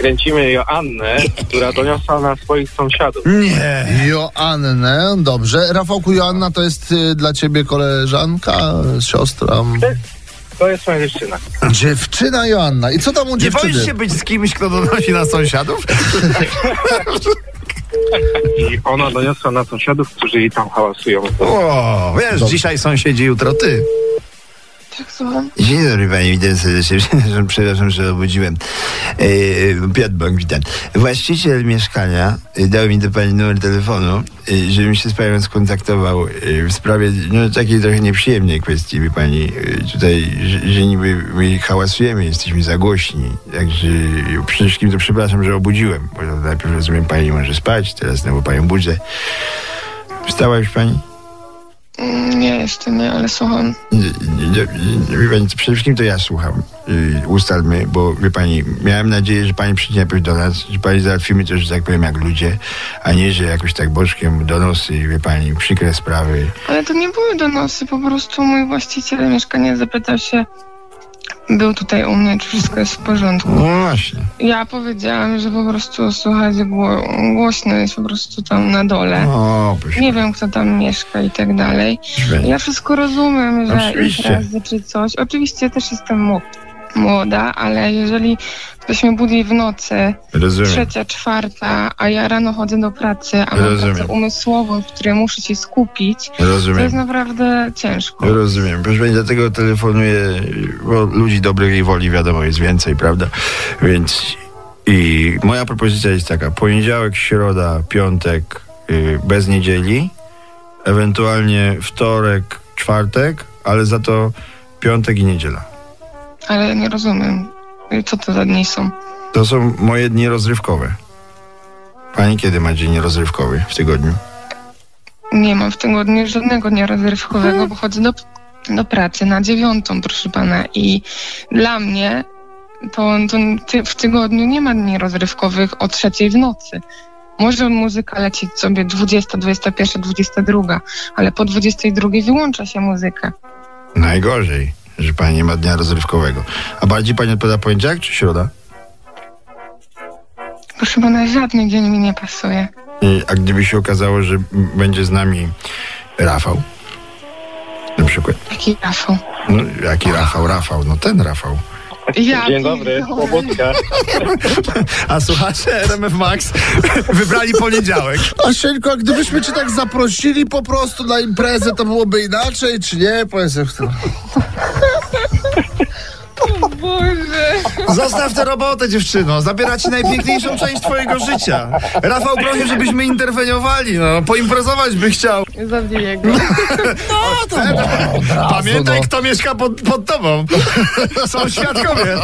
kręcimy Joannę, która doniosła na swoich sąsiadów. Nie. Joannę, dobrze. Rafałku, Joanna to jest y, dla ciebie koleżanka, siostra? To jest moja dziewczyna. Dziewczyna Joanna. I co tam u Nie dziewczyny? boisz się być z kimś, kto donosi na sąsiadów? I ona doniosła na sąsiadów, którzy jej tam hałasują. O, wiesz, dzisiaj sąsiedzi, jutro ty. Tak. Dzień dobry pani, witam serdecznie. Przepraszam, Przepraszam, że obudziłem. E, Piotr Bąk, witam. Właściciel mieszkania e, dał mi do pani numer telefonu, e, żebym się z panią skontaktował e, w sprawie no, takiej trochę nieprzyjemnej kwestii, wie pani. E, Tutaj, że, że niby my hałasujemy, jesteśmy za głośni. Także e, przede wszystkim to przepraszam, że obudziłem, bo najpierw rozumiem, pani może spać, teraz znowu panią budzę. Wstała już pani? Mm, Nie, jeszcze nie, ale słucham. Nie, nie, nie, Wie pani, przede wszystkim to ja słucham. Ustalmy, bo wie pani, miałem nadzieję, że pani przyjdzie najpierw do nas, że pani załatwimy to, że tak powiem, jak ludzie, a nie, że jakoś tak boczkiem donosy, wie pani, przykre sprawy. Ale to nie były donosy, po prostu mój właściciel mieszkania zapytał się, był tutaj u mnie, czy wszystko jest w porządku. No właśnie. Ja powiedziałam, że po prostu słuchać gło, głośno jest po prostu tam na dole. O, proszę. Nie wiem, kto tam mieszka i tak dalej. Ja wszystko rozumiem, że Oczywiście. imprezy czy coś. Oczywiście też jestem mu- młoda, ale jeżeli ktoś mnie budzi w nocy, Rozumiem. trzecia, czwarta, a ja rano chodzę do pracy, a mam Rozumiem. pracę umysłową, w której muszę się skupić, to jest Rozumiem. naprawdę ciężko. Rozumiem. Proszę pani, dlatego telefonuję, bo ludzi dobrej woli wiadomo jest więcej, prawda? Więc i moja propozycja jest taka, poniedziałek, środa, piątek, yy, bez niedzieli, ewentualnie wtorek, czwartek, ale za to piątek i niedziela. Ale nie rozumiem, co to za dni są. To są moje dni rozrywkowe. Pani kiedy ma dzień rozrywkowy w tygodniu? Nie mam w tygodniu żadnego dnia rozrywkowego, bo chodzę do, do pracy na dziewiątą, proszę pana. I dla mnie to, to ty, w tygodniu nie ma dni rozrywkowych o trzeciej w nocy. Może muzyka lecieć sobie 20, 21, 22, ale po 22 wyłącza się muzykę. Najgorzej, że pani nie ma dnia rozrywkowego. A bardziej pani odpowiada poniedziałek czy środa? Proszę pana, żadny dzień mi nie pasuje. I- A gdyby się okazało, że będzie z nami Rafał? Na przykład. Jaki Rafał? No, jaki Rafał? Rafał, no ten Rafał. Ja Dzień dobry. Pobudka. A słuchacze RMF Max wybrali poniedziałek. Asieńko, a gdybyśmy cię tak zaprosili po prostu na imprezę, to byłoby inaczej, czy nie? Powiedz jak to. Zostaw tę robotę, dziewczyno. Zabiera ci najpiękniejszą część twojego życia. Rafał prosił, żebyśmy interweniowali, no. Poimprezować by chciał. Zabiję go. Pamiętaj, no. kto mieszka pod, pod tobą. Są świadkowie.